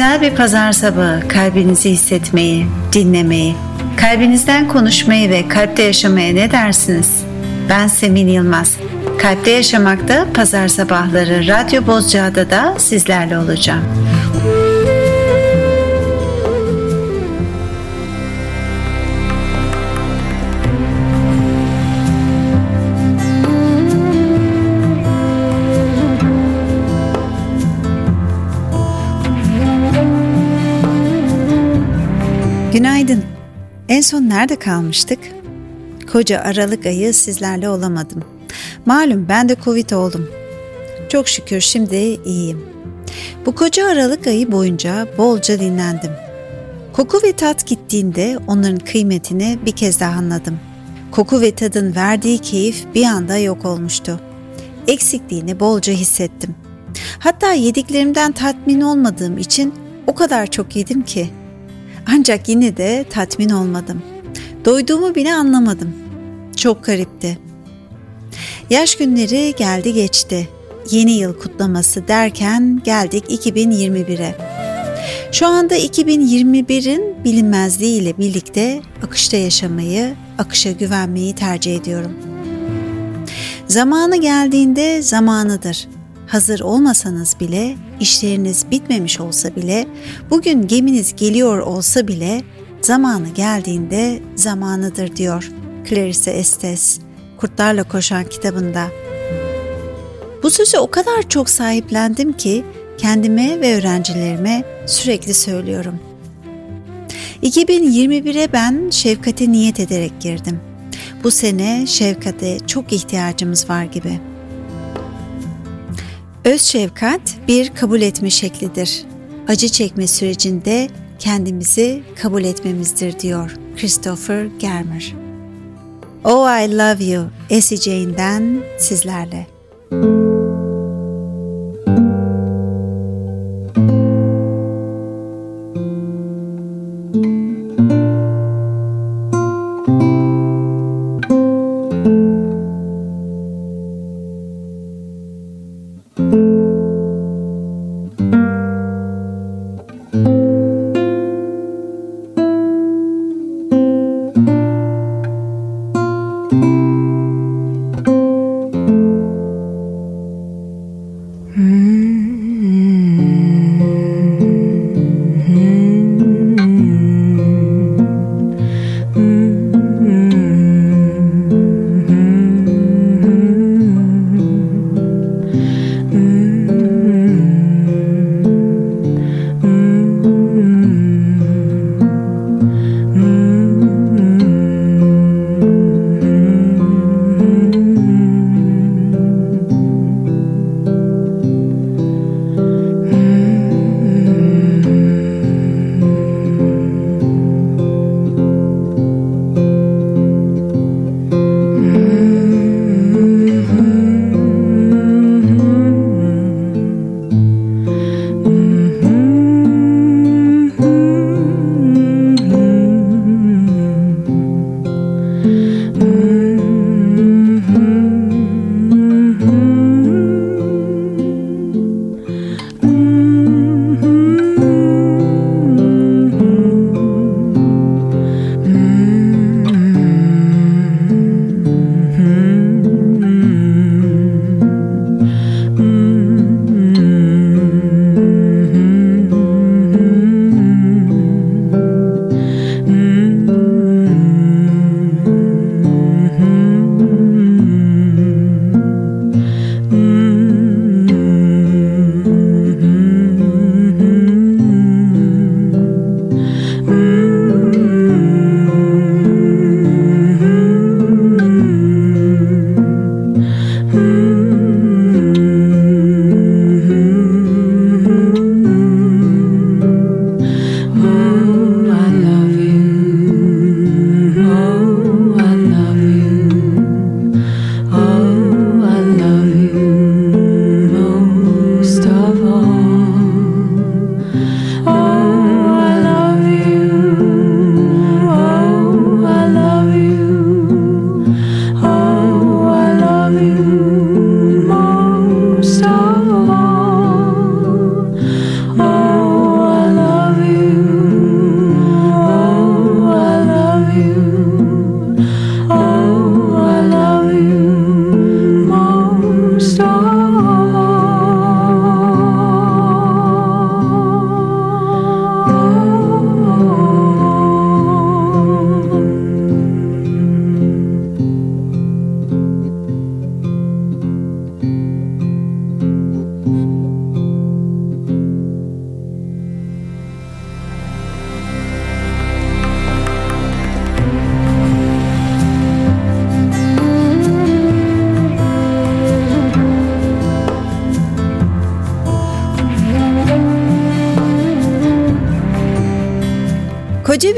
Güzel bir pazar sabahı kalbinizi hissetmeyi, dinlemeyi, kalbinizden konuşmayı ve kalpte yaşamaya ne dersiniz? Ben Semin Yılmaz. Kalpte Yaşamak'ta pazar sabahları Radyo Bozcaada da sizlerle olacağım. Günaydın. En son nerede kalmıştık? Koca Aralık ayı sizlerle olamadım. Malum ben de Covid oldum. Çok şükür şimdi iyiyim. Bu koca Aralık ayı boyunca bolca dinlendim. Koku ve tat gittiğinde onların kıymetini bir kez daha anladım. Koku ve tadın verdiği keyif bir anda yok olmuştu. Eksikliğini bolca hissettim. Hatta yediklerimden tatmin olmadığım için o kadar çok yedim ki ancak yine de tatmin olmadım. Doyduğumu bile anlamadım. Çok garipti. Yaş günleri geldi geçti. Yeni yıl kutlaması derken geldik 2021'e. Şu anda 2021'in bilinmezliği ile birlikte akışta yaşamayı, akışa güvenmeyi tercih ediyorum. Zamanı geldiğinde zamanıdır hazır olmasanız bile, işleriniz bitmemiş olsa bile, bugün geminiz geliyor olsa bile zamanı geldiğinde zamanıdır diyor Clarice Estes Kurtlarla Koşan kitabında. Bu sözü o kadar çok sahiplendim ki kendime ve öğrencilerime sürekli söylüyorum. 2021'e ben şefkate niyet ederek girdim. Bu sene şefkate çok ihtiyacımız var gibi.'' Öz şefkat bir kabul etme şeklidir. Acı çekme sürecinde kendimizi kabul etmemizdir diyor Christopher Germer. Oh I Love You Essie Jane'den sizlerle. Koca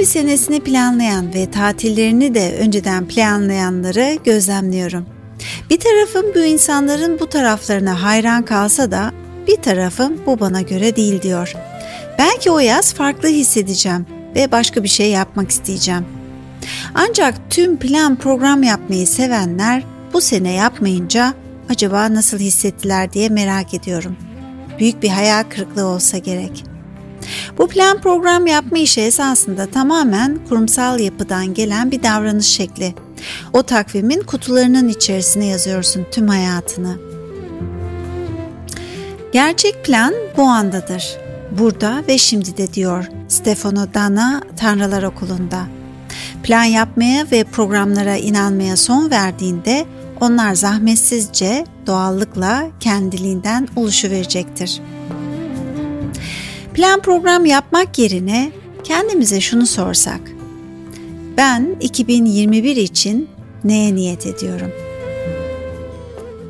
bir senesini planlayan ve tatillerini de önceden planlayanları gözlemliyorum. Bir tarafım bu insanların bu taraflarına hayran kalsa da bir tarafım bu bana göre değil diyor. Belki o yaz farklı hissedeceğim ve başka bir şey yapmak isteyeceğim. Ancak tüm plan program yapmayı sevenler bu sene yapmayınca acaba nasıl hissettiler diye merak ediyorum. Büyük bir hayal kırıklığı olsa gerek. Bu plan program yapma işi esasında tamamen kurumsal yapıdan gelen bir davranış şekli. O takvimin kutularının içerisine yazıyorsun tüm hayatını. Gerçek plan bu andadır. Burada ve şimdi de diyor Stefano Dana Tanrılar Okulu'nda. Plan yapmaya ve programlara inanmaya son verdiğinde onlar zahmetsizce, doğallıkla kendiliğinden oluşuverecektir. Plan program yapmak yerine kendimize şunu sorsak. Ben 2021 için neye niyet ediyorum?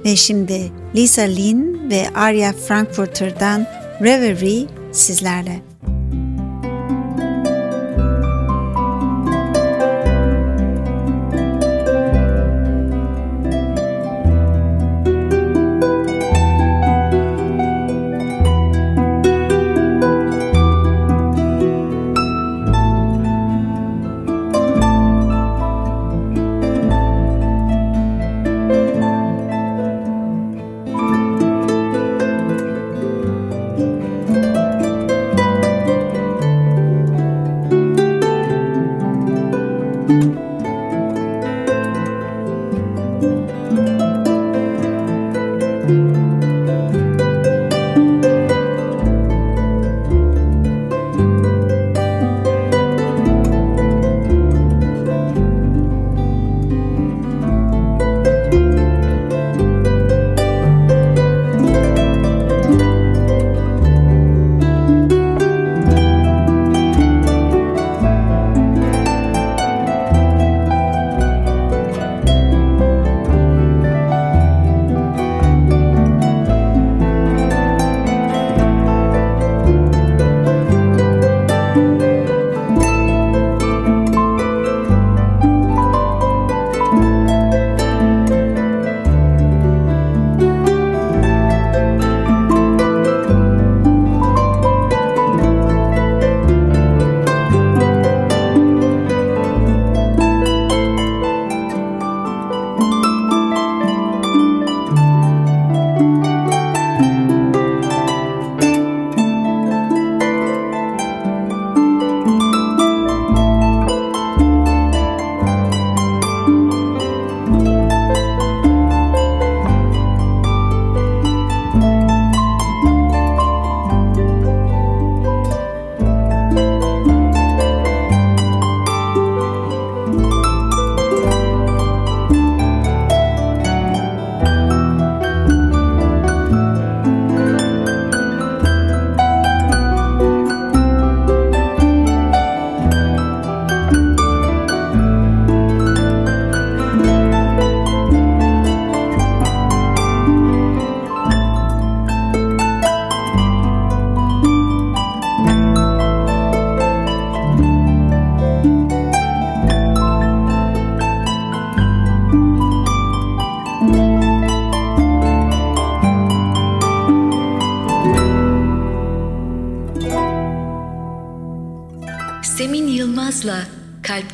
Ve şimdi Lisa Lin ve Arya Frankfurter'dan Reverie sizlerle.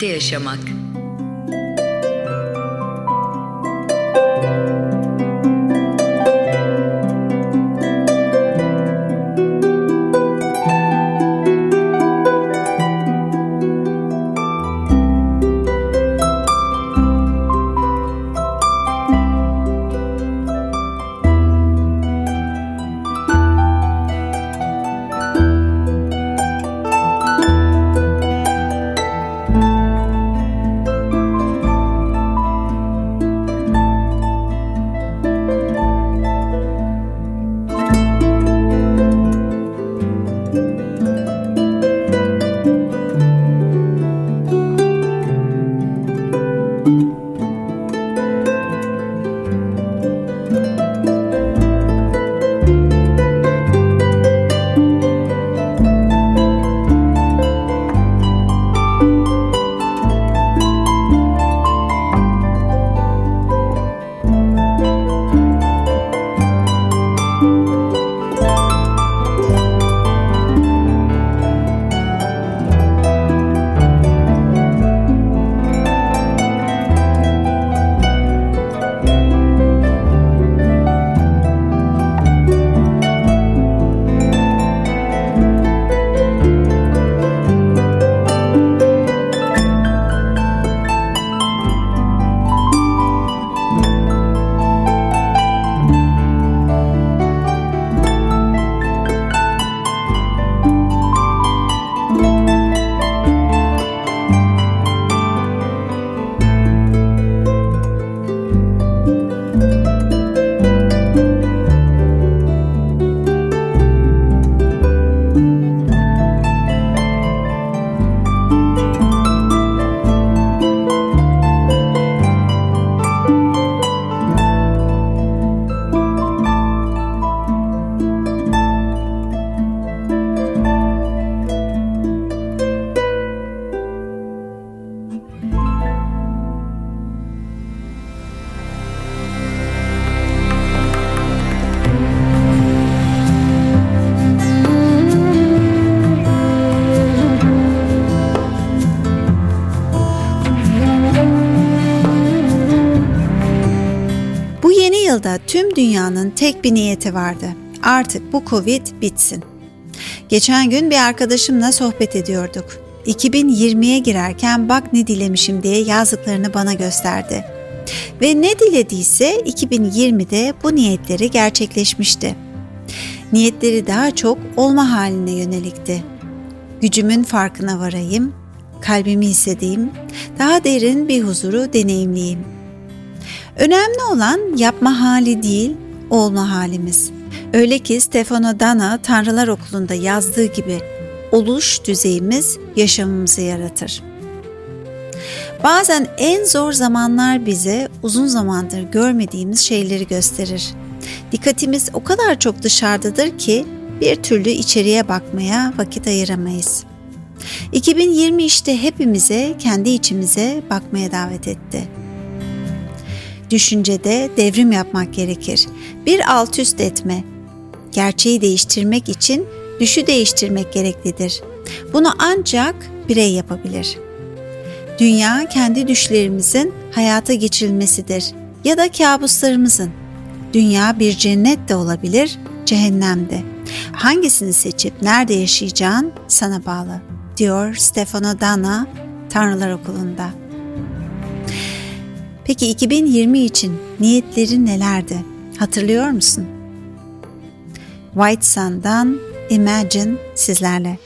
Yaşamak. Tüm dünyanın tek bir niyeti vardı. Artık bu Covid bitsin. Geçen gün bir arkadaşımla sohbet ediyorduk. 2020'ye girerken bak ne dilemişim diye yazdıklarını bana gösterdi. Ve ne dilediyse 2020'de bu niyetleri gerçekleşmişti. Niyetleri daha çok olma haline yönelikti. Gücümün farkına varayım, kalbimi hissedeyim, daha derin bir huzuru deneyimleyeyim. Önemli olan yapma hali değil, olma halimiz. Öyle ki Stefano Dana Tanrılar Okulu'nda yazdığı gibi oluş düzeyimiz yaşamımızı yaratır. Bazen en zor zamanlar bize uzun zamandır görmediğimiz şeyleri gösterir. Dikkatimiz o kadar çok dışarıdadır ki bir türlü içeriye bakmaya vakit ayıramayız. 2020 işte hepimize kendi içimize bakmaya davet etti. Düşüncede devrim yapmak gerekir. Bir alt üst etme. Gerçeği değiştirmek için düşü değiştirmek gereklidir. Bunu ancak birey yapabilir. Dünya kendi düşlerimizin hayata geçirilmesidir ya da kabuslarımızın. Dünya bir cennet de olabilir, cehennem de. Hangisini seçip nerede yaşayacağın sana bağlı, diyor Stefano Dana Tanrılar Okulu'nda. Peki 2020 için niyetlerin nelerdi? Hatırlıyor musun? White Sun'dan Imagine sizlerle.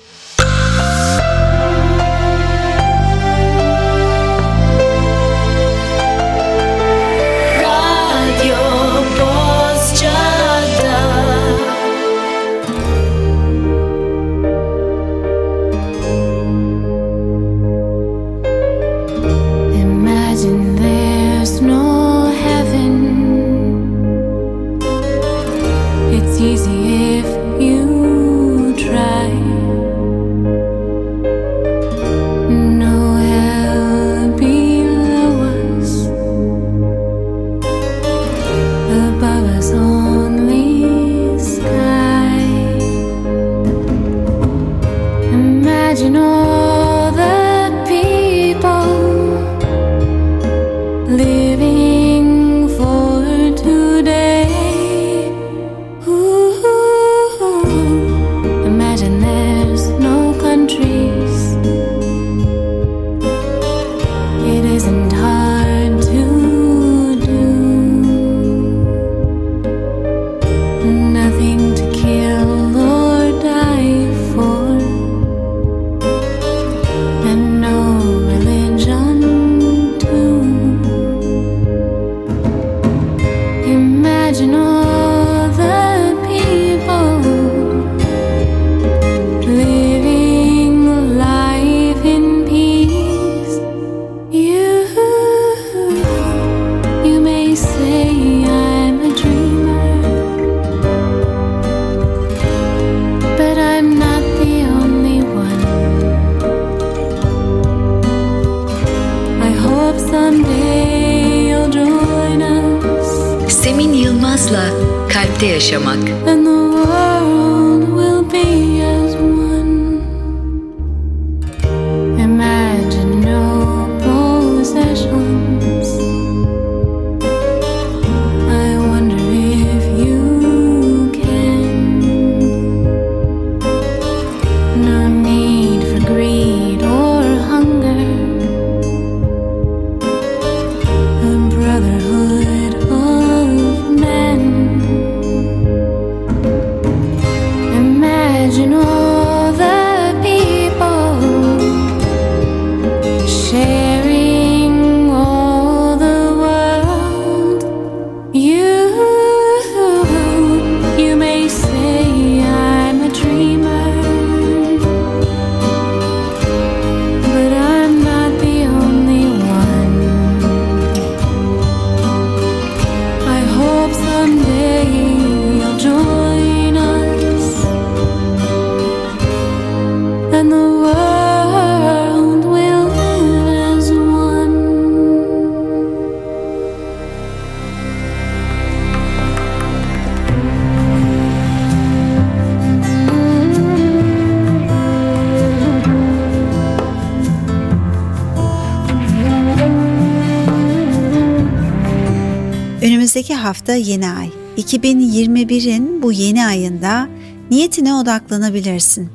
Hafta yeni ay. 2021'in bu yeni ayında niyetine odaklanabilirsin.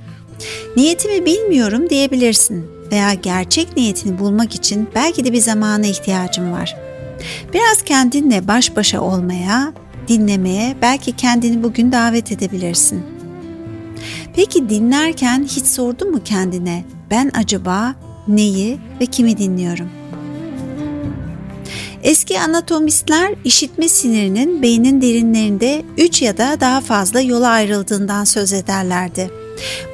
Niyetimi bilmiyorum diyebilirsin veya gerçek niyetini bulmak için belki de bir zamana ihtiyacım var. Biraz kendinle baş başa olmaya, dinlemeye, belki kendini bugün davet edebilirsin. Peki dinlerken hiç sordun mu kendine ben acaba neyi ve kimi dinliyorum? Eski anatomistler işitme sinirinin beynin derinlerinde 3 ya da daha fazla yola ayrıldığından söz ederlerdi.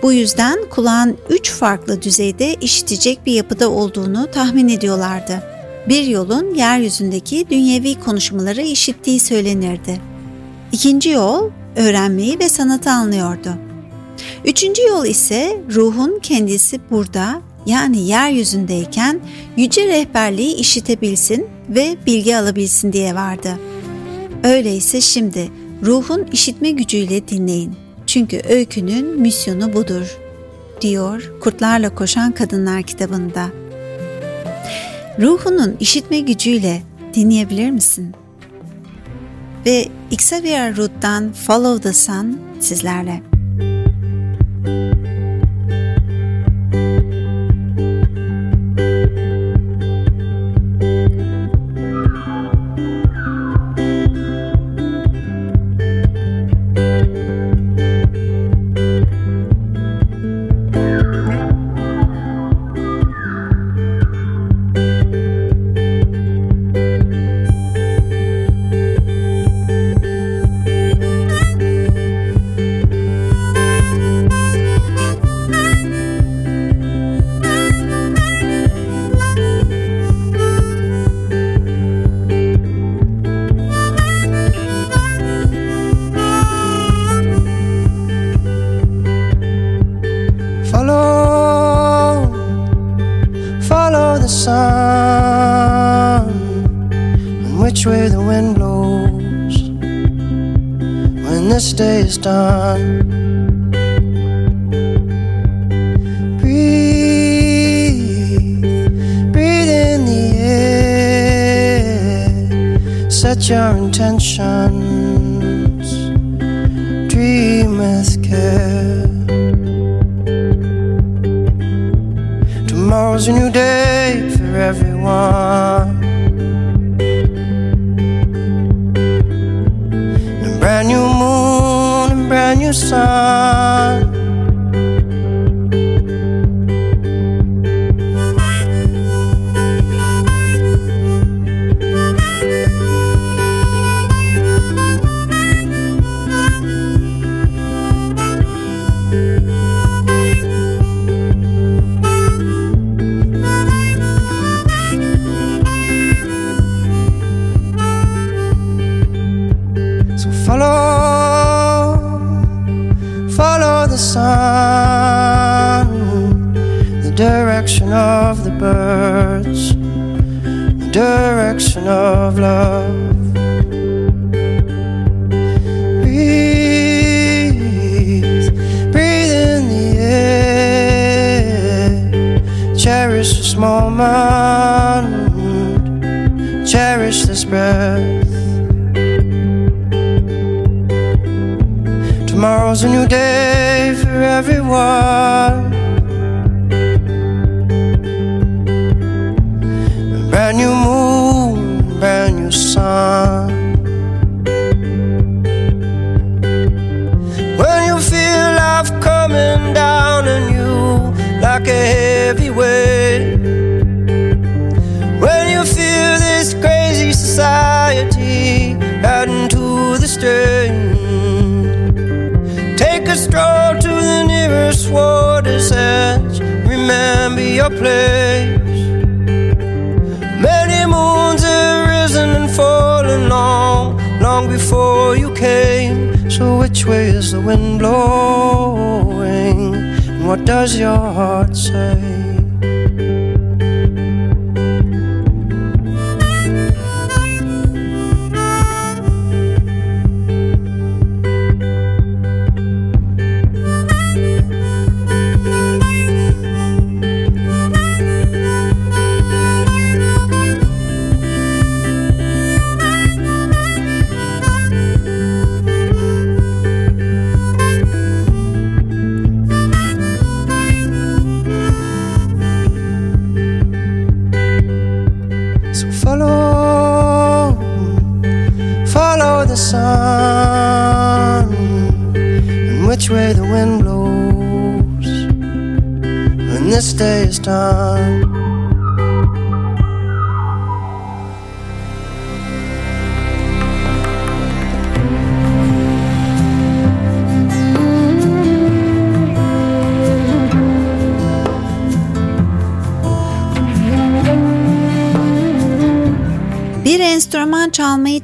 Bu yüzden kulağın 3 farklı düzeyde işitecek bir yapıda olduğunu tahmin ediyorlardı. Bir yolun yeryüzündeki dünyevi konuşmaları işittiği söylenirdi. İkinci yol öğrenmeyi ve sanatı anlıyordu. Üçüncü yol ise ruhun kendisi burada yani yeryüzündeyken yüce rehberliği işitebilsin ve bilgi alabilsin diye vardı. Öyleyse şimdi ruhun işitme gücüyle dinleyin. Çünkü öykünün misyonu budur, diyor Kurtlarla Koşan Kadınlar kitabında. Ruhunun işitme gücüyle dinleyebilir misin? Ve Xavier Root'tan Follow the Sun sizlerle.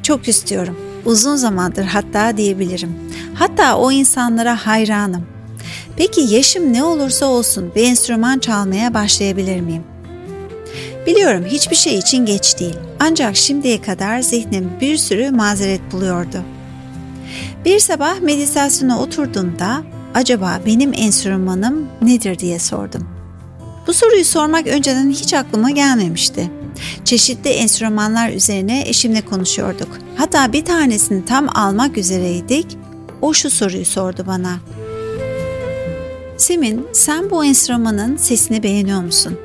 Çok istiyorum. Uzun zamandır hatta diyebilirim. Hatta o insanlara hayranım. Peki yaşım ne olursa olsun bir enstrüman çalmaya başlayabilir miyim? Biliyorum hiçbir şey için geç değil. Ancak şimdiye kadar zihnim bir sürü mazeret buluyordu. Bir sabah meditasyona oturduğumda acaba benim enstrümanım nedir diye sordum. Bu soruyu sormak önceden hiç aklıma gelmemişti. Çeşitli enstrümanlar üzerine eşimle konuşuyorduk. Hatta bir tanesini tam almak üzereydik. O şu soruyu sordu bana. Simin, sen bu enstrümanın sesini beğeniyor musun?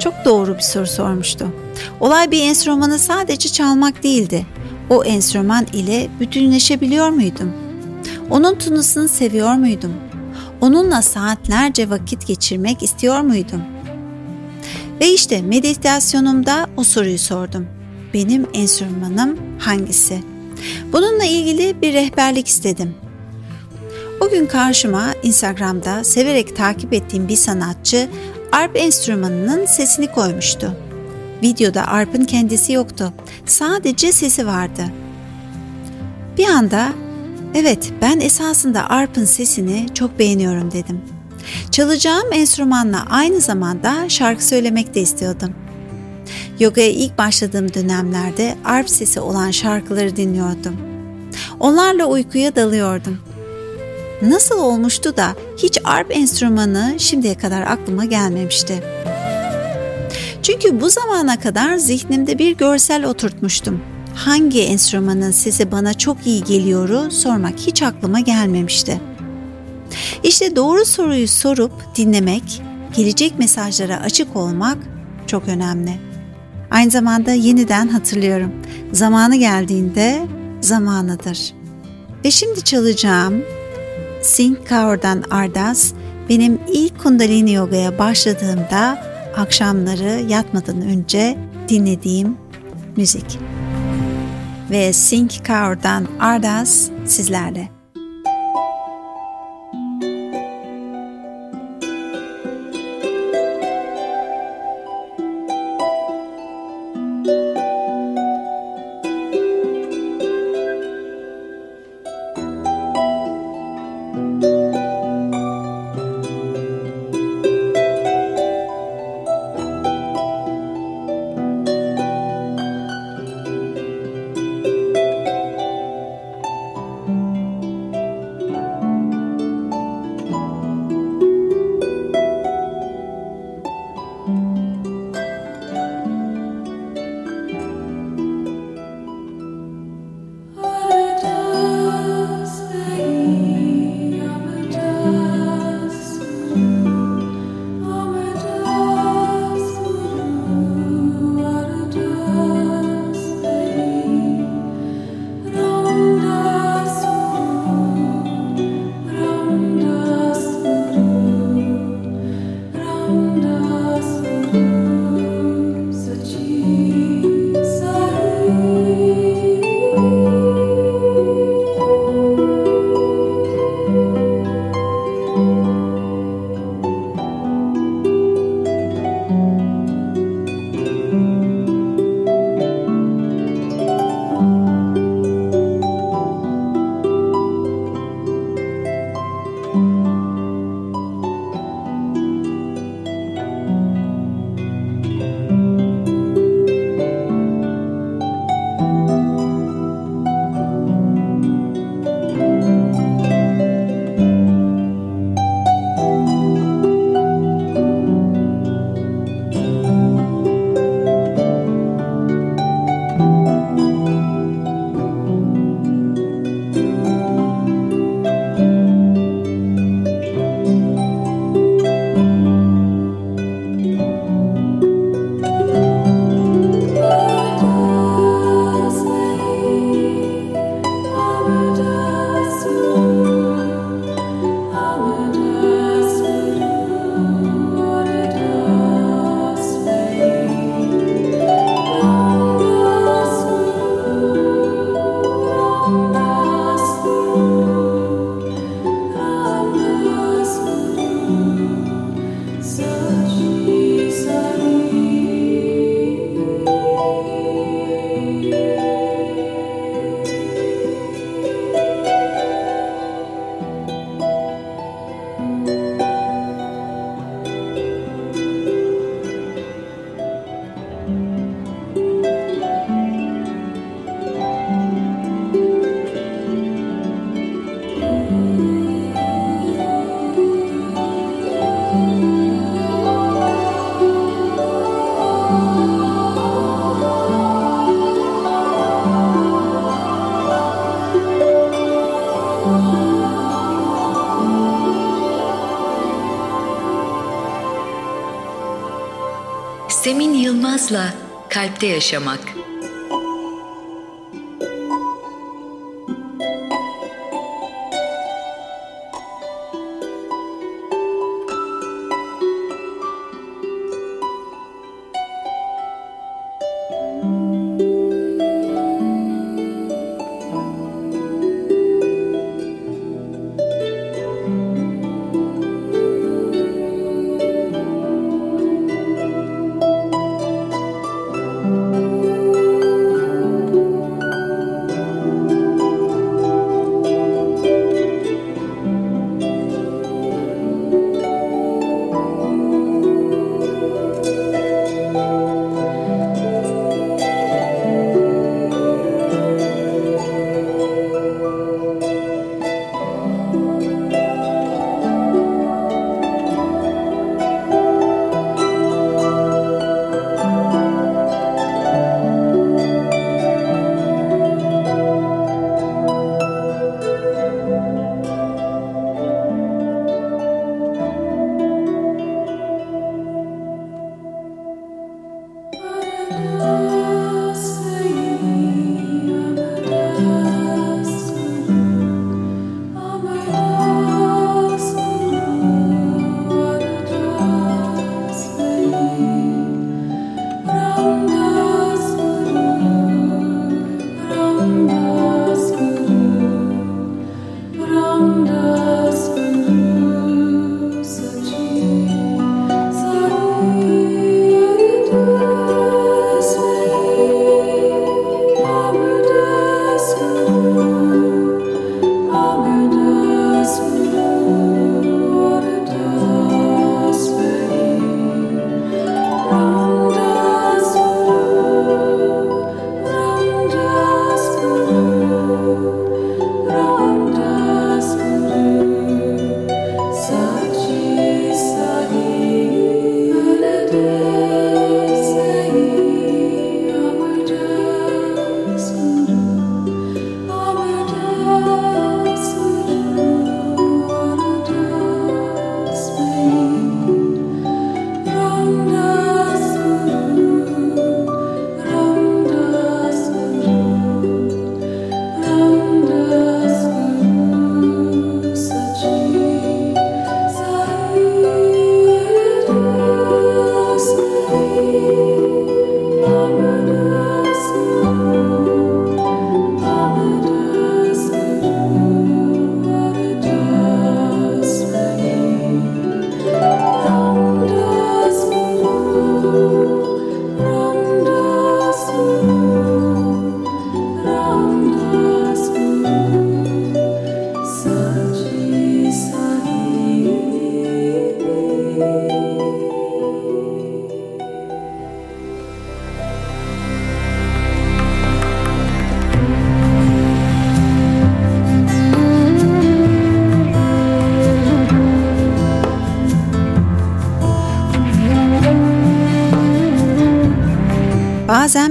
Çok doğru bir soru sormuştu. Olay bir enstrümanı sadece çalmak değildi. O enstrüman ile bütünleşebiliyor muydum? Onun tunusunu seviyor muydum? Onunla saatlerce vakit geçirmek istiyor muydum? Ve işte meditasyonumda o soruyu sordum. Benim enstrümanım hangisi? Bununla ilgili bir rehberlik istedim. O gün karşıma Instagram'da severek takip ettiğim bir sanatçı arp enstrümanının sesini koymuştu. Videoda arpın kendisi yoktu. Sadece sesi vardı. Bir anda evet ben esasında arpın sesini çok beğeniyorum dedim. Çalacağım enstrümanla aynı zamanda şarkı söylemek de istiyordum. Yoga'ya ilk başladığım dönemlerde arp sesi olan şarkıları dinliyordum. Onlarla uykuya dalıyordum. Nasıl olmuştu da hiç arp enstrümanı şimdiye kadar aklıma gelmemişti. Çünkü bu zamana kadar zihnimde bir görsel oturtmuştum. Hangi enstrümanın sesi bana çok iyi geliyoru sormak hiç aklıma gelmemişti. İşte doğru soruyu sorup dinlemek, gelecek mesajlara açık olmak çok önemli. Aynı zamanda yeniden hatırlıyorum. Zamanı geldiğinde zamanıdır. Ve şimdi çalacağım Sing Kaur'dan Ardas benim ilk Kundalini Yoga'ya başladığımda akşamları yatmadan önce dinlediğim müzik. Ve Sing Kaur'dan Ardas sizlerle. Naz'la Kalpte Yaşamak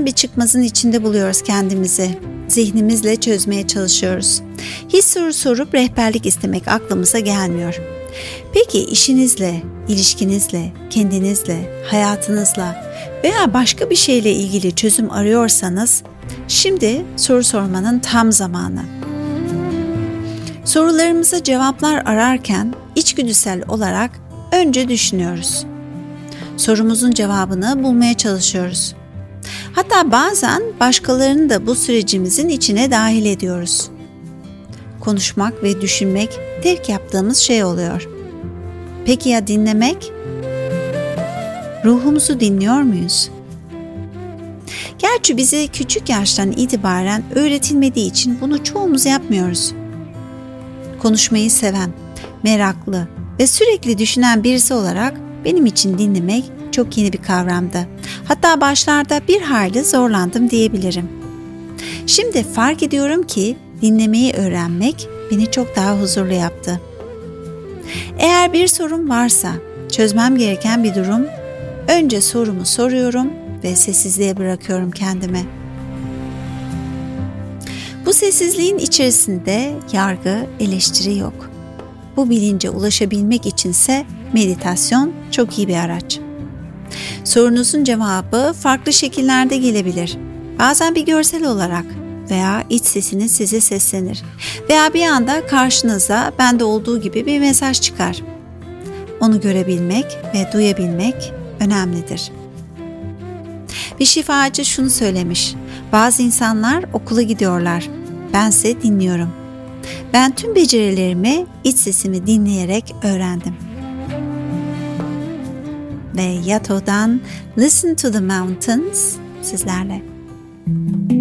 Bir çıkmazın içinde buluyoruz kendimizi. Zihnimizle çözmeye çalışıyoruz. Hiç soru sorup rehberlik istemek aklımıza gelmiyor. Peki işinizle, ilişkinizle, kendinizle, hayatınızla veya başka bir şeyle ilgili çözüm arıyorsanız şimdi soru sormanın tam zamanı. Sorularımıza cevaplar ararken içgüdüsel olarak önce düşünüyoruz. Sorumuzun cevabını bulmaya çalışıyoruz. Hatta bazen başkalarını da bu sürecimizin içine dahil ediyoruz. Konuşmak ve düşünmek tek yaptığımız şey oluyor. Peki ya dinlemek? Ruhumuzu dinliyor muyuz? Gerçi bize küçük yaştan itibaren öğretilmediği için bunu çoğumuz yapmıyoruz. Konuşmayı seven, meraklı ve sürekli düşünen birisi olarak benim için dinlemek çok yeni bir kavramdı. Hatta başlarda bir hayli zorlandım diyebilirim. Şimdi fark ediyorum ki dinlemeyi öğrenmek beni çok daha huzurlu yaptı. Eğer bir sorun varsa, çözmem gereken bir durum, önce sorumu soruyorum ve sessizliğe bırakıyorum kendimi. Bu sessizliğin içerisinde yargı, eleştiri yok. Bu bilince ulaşabilmek içinse meditasyon çok iyi bir araç. Sorunuzun cevabı farklı şekillerde gelebilir. Bazen bir görsel olarak veya iç sesiniz size seslenir veya bir anda karşınıza bende olduğu gibi bir mesaj çıkar. Onu görebilmek ve duyabilmek önemlidir. Bir şifacı şunu söylemiş. Bazı insanlar okula gidiyorlar. Bense dinliyorum. Ben tüm becerilerimi iç sesimi dinleyerek öğrendim. Ve Yato'dan Listen to the Mountains sizlerle. August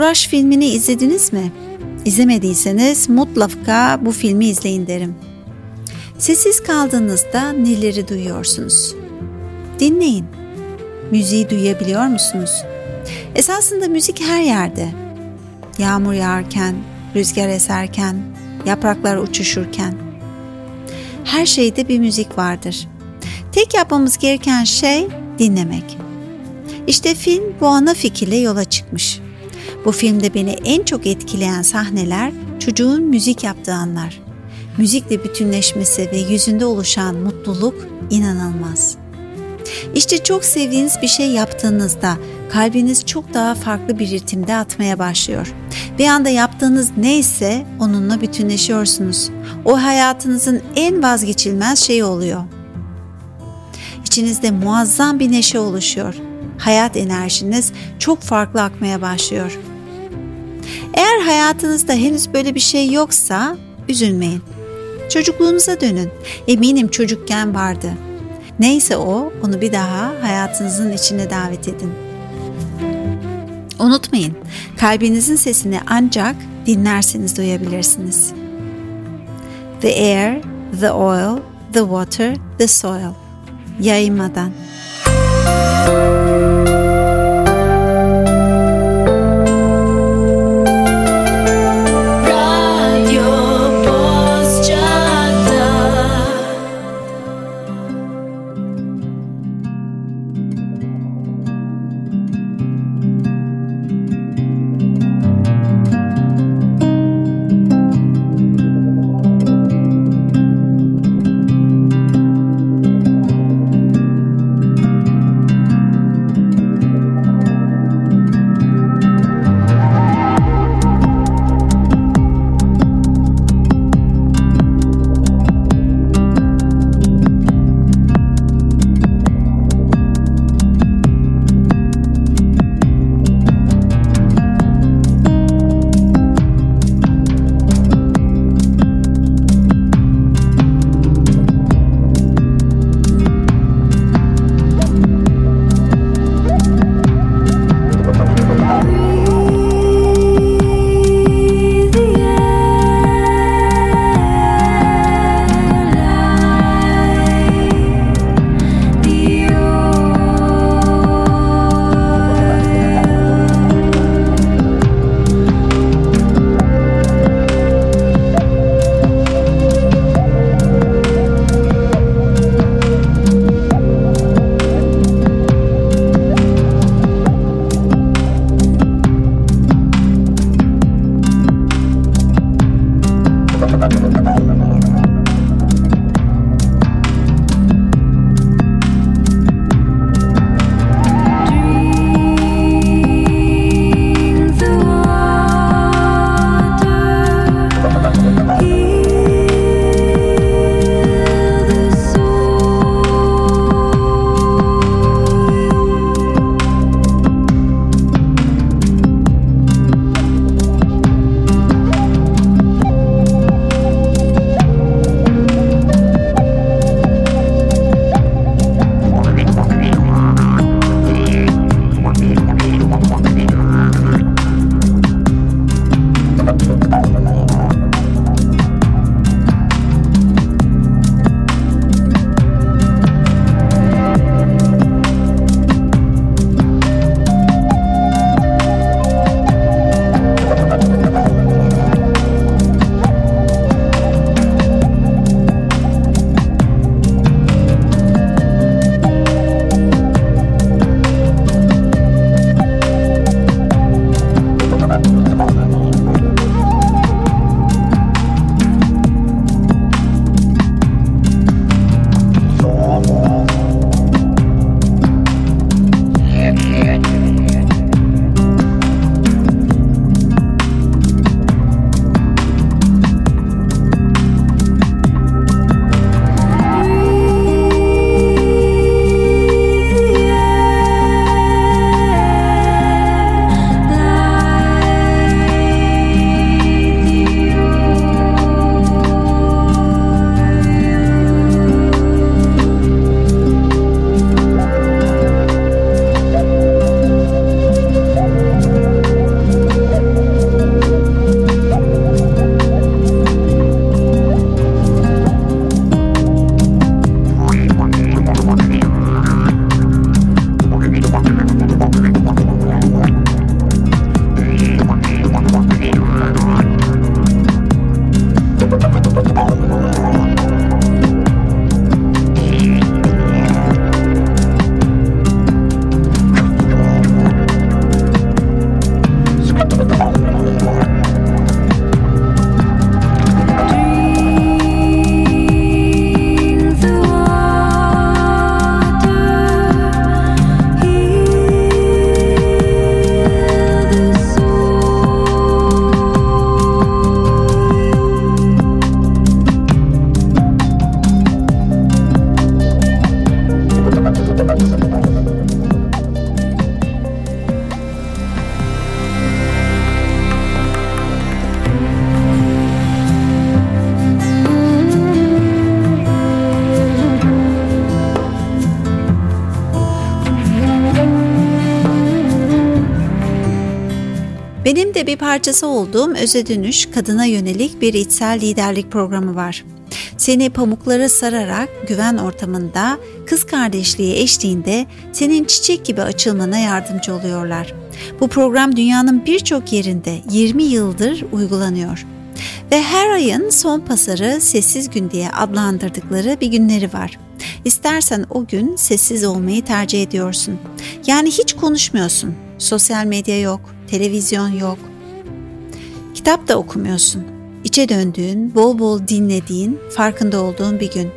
Rush filmini izlediniz mi? İzlemediyseniz mutlaka bu filmi izleyin derim. Sessiz kaldığınızda neleri duyuyorsunuz? Dinleyin. Müziği duyabiliyor musunuz? Esasında müzik her yerde. Yağmur yağarken, rüzgar eserken, yapraklar uçuşurken. Her şeyde bir müzik vardır. Tek yapmamız gereken şey dinlemek. İşte film bu ana fikirle yola çıkmış. Bu filmde beni en çok etkileyen sahneler çocuğun müzik yaptığı anlar. Müzikle bütünleşmesi ve yüzünde oluşan mutluluk inanılmaz. İşte çok sevdiğiniz bir şey yaptığınızda kalbiniz çok daha farklı bir ritimde atmaya başlıyor. Bir anda yaptığınız neyse onunla bütünleşiyorsunuz. O hayatınızın en vazgeçilmez şeyi oluyor. İçinizde muazzam bir neşe oluşuyor. Hayat enerjiniz çok farklı akmaya başlıyor. Eğer hayatınızda henüz böyle bir şey yoksa üzülmeyin. Çocukluğunuza dönün. Eminim çocukken vardı. Neyse o, onu bir daha hayatınızın içine davet edin. Unutmayın, kalbinizin sesini ancak dinlerseniz duyabilirsiniz. The air, the oil, the water, the soil. Yayınmadan. De bir parçası olduğum Öze Dönüş kadına yönelik bir içsel liderlik programı var. Seni pamuklara sararak güven ortamında kız kardeşliği eşliğinde senin çiçek gibi açılmana yardımcı oluyorlar. Bu program dünyanın birçok yerinde 20 yıldır uygulanıyor. Ve her ayın son pasarı sessiz gün diye adlandırdıkları bir günleri var. İstersen o gün sessiz olmayı tercih ediyorsun. Yani hiç konuşmuyorsun. Sosyal medya yok, televizyon yok. Kitap da okumuyorsun. İçe döndüğün, bol bol dinlediğin, farkında olduğun bir gün.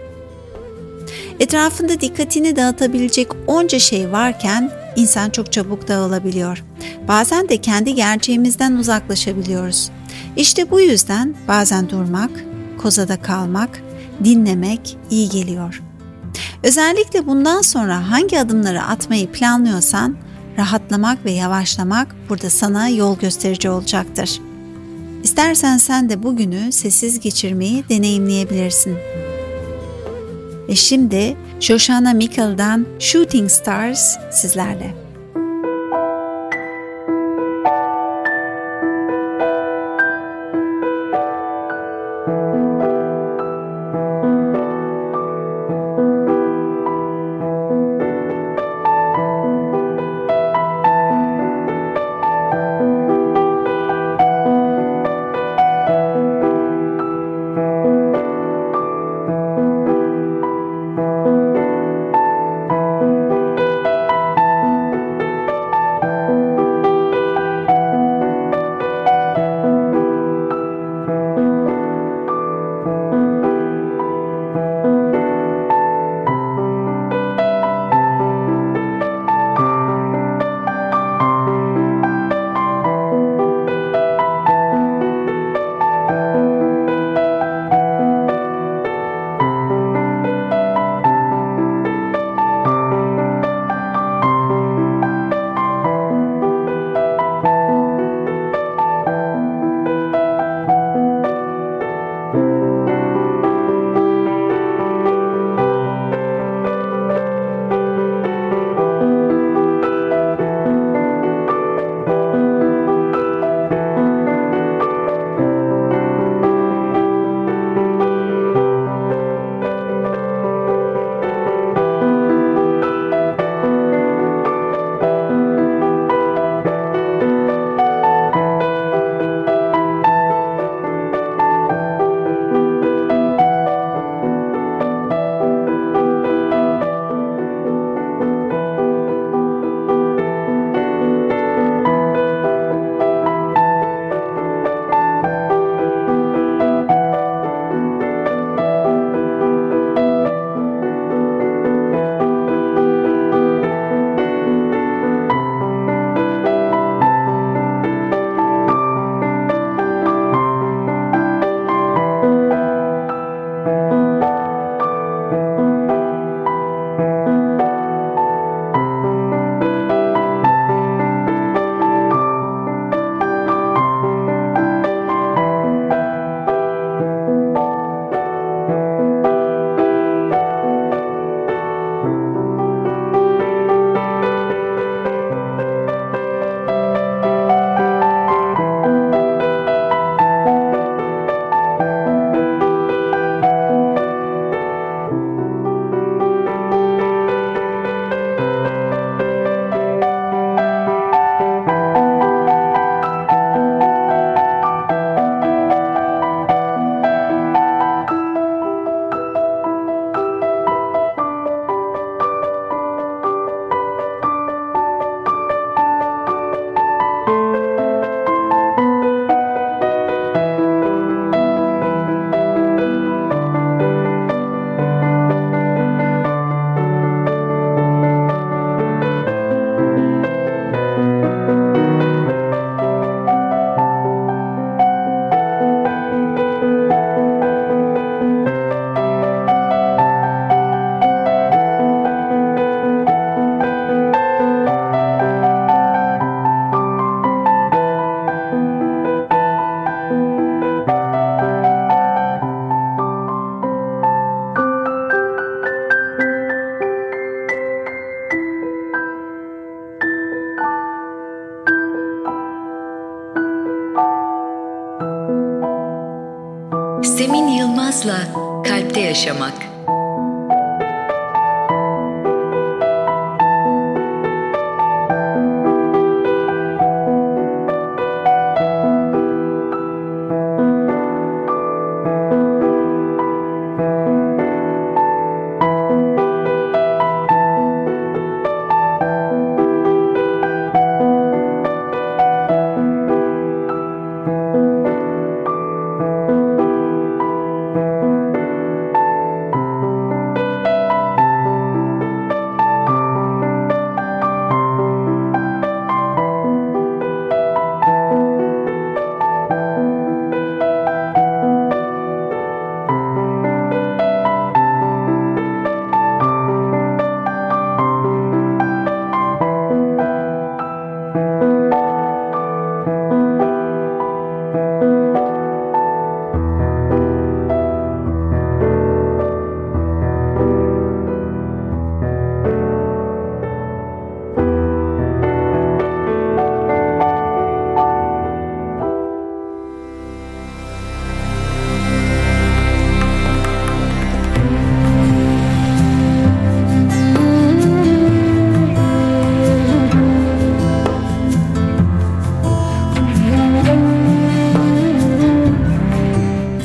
Etrafında dikkatini dağıtabilecek onca şey varken insan çok çabuk dağılabiliyor. Bazen de kendi gerçeğimizden uzaklaşabiliyoruz. İşte bu yüzden bazen durmak, kozada kalmak, dinlemek iyi geliyor. Özellikle bundan sonra hangi adımları atmayı planlıyorsan rahatlamak ve yavaşlamak burada sana yol gösterici olacaktır. İstersen sen de bugünü sessiz geçirmeyi deneyimleyebilirsin. Ve şimdi Shoshana Mikkel'dan Shooting Stars sizlerle.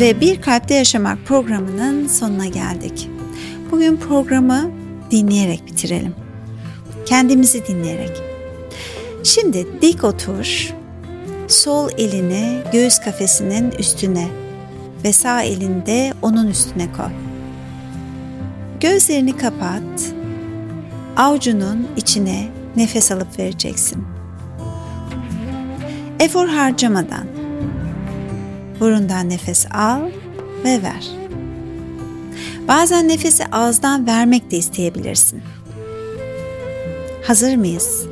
Ve Bir Kalpte Yaşamak programının sonuna geldik. Bugün programı dinleyerek bitirelim. Kendimizi dinleyerek. Şimdi dik otur, sol elini göğüs kafesinin üstüne ve sağ elinde onun üstüne koy. Gözlerini kapat, avucunun içine nefes alıp vereceksin. Efor harcamadan Burundan nefes al ve ver. Bazen nefesi ağızdan vermek de isteyebilirsin. Hazır mıyız?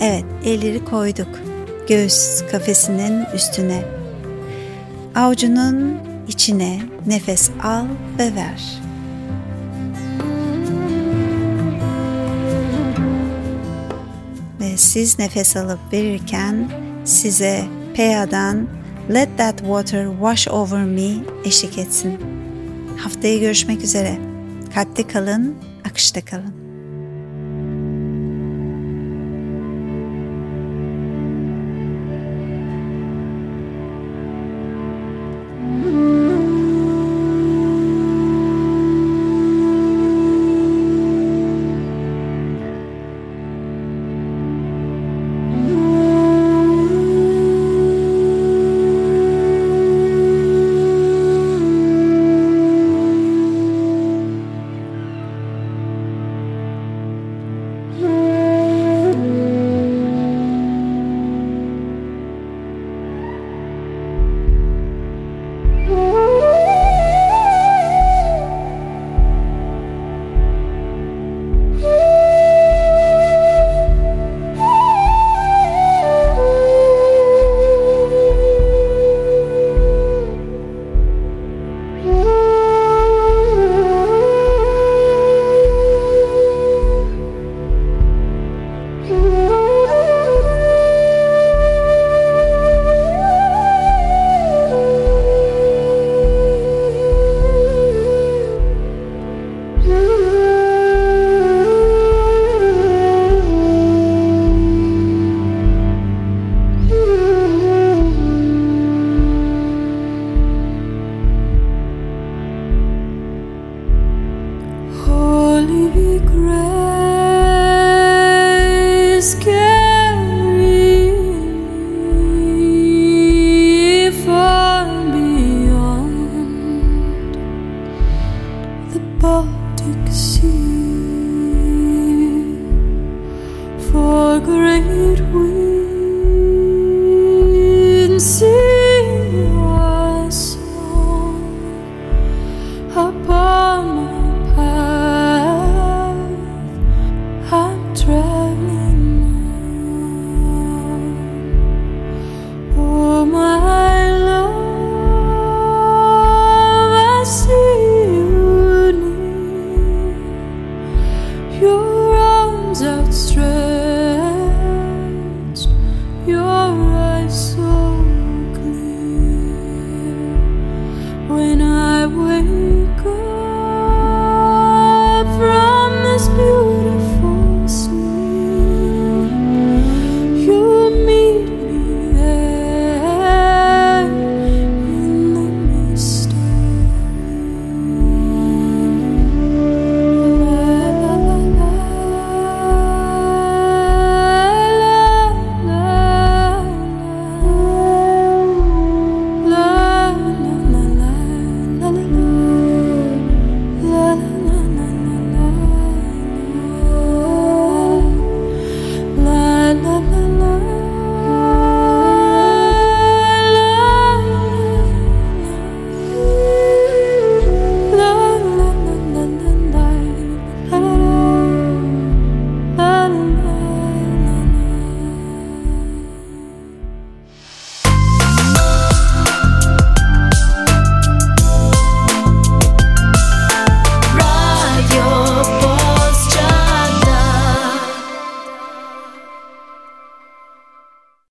Evet, elleri koyduk. Göğüs kafesinin üstüne. Avucunun içine nefes al ve ver. Ve siz nefes alıp verirken size Pea'dan Let That Water Wash Over Me eşlik etsin. Haftaya görüşmek üzere. Kalpte kalın, akışta kalın.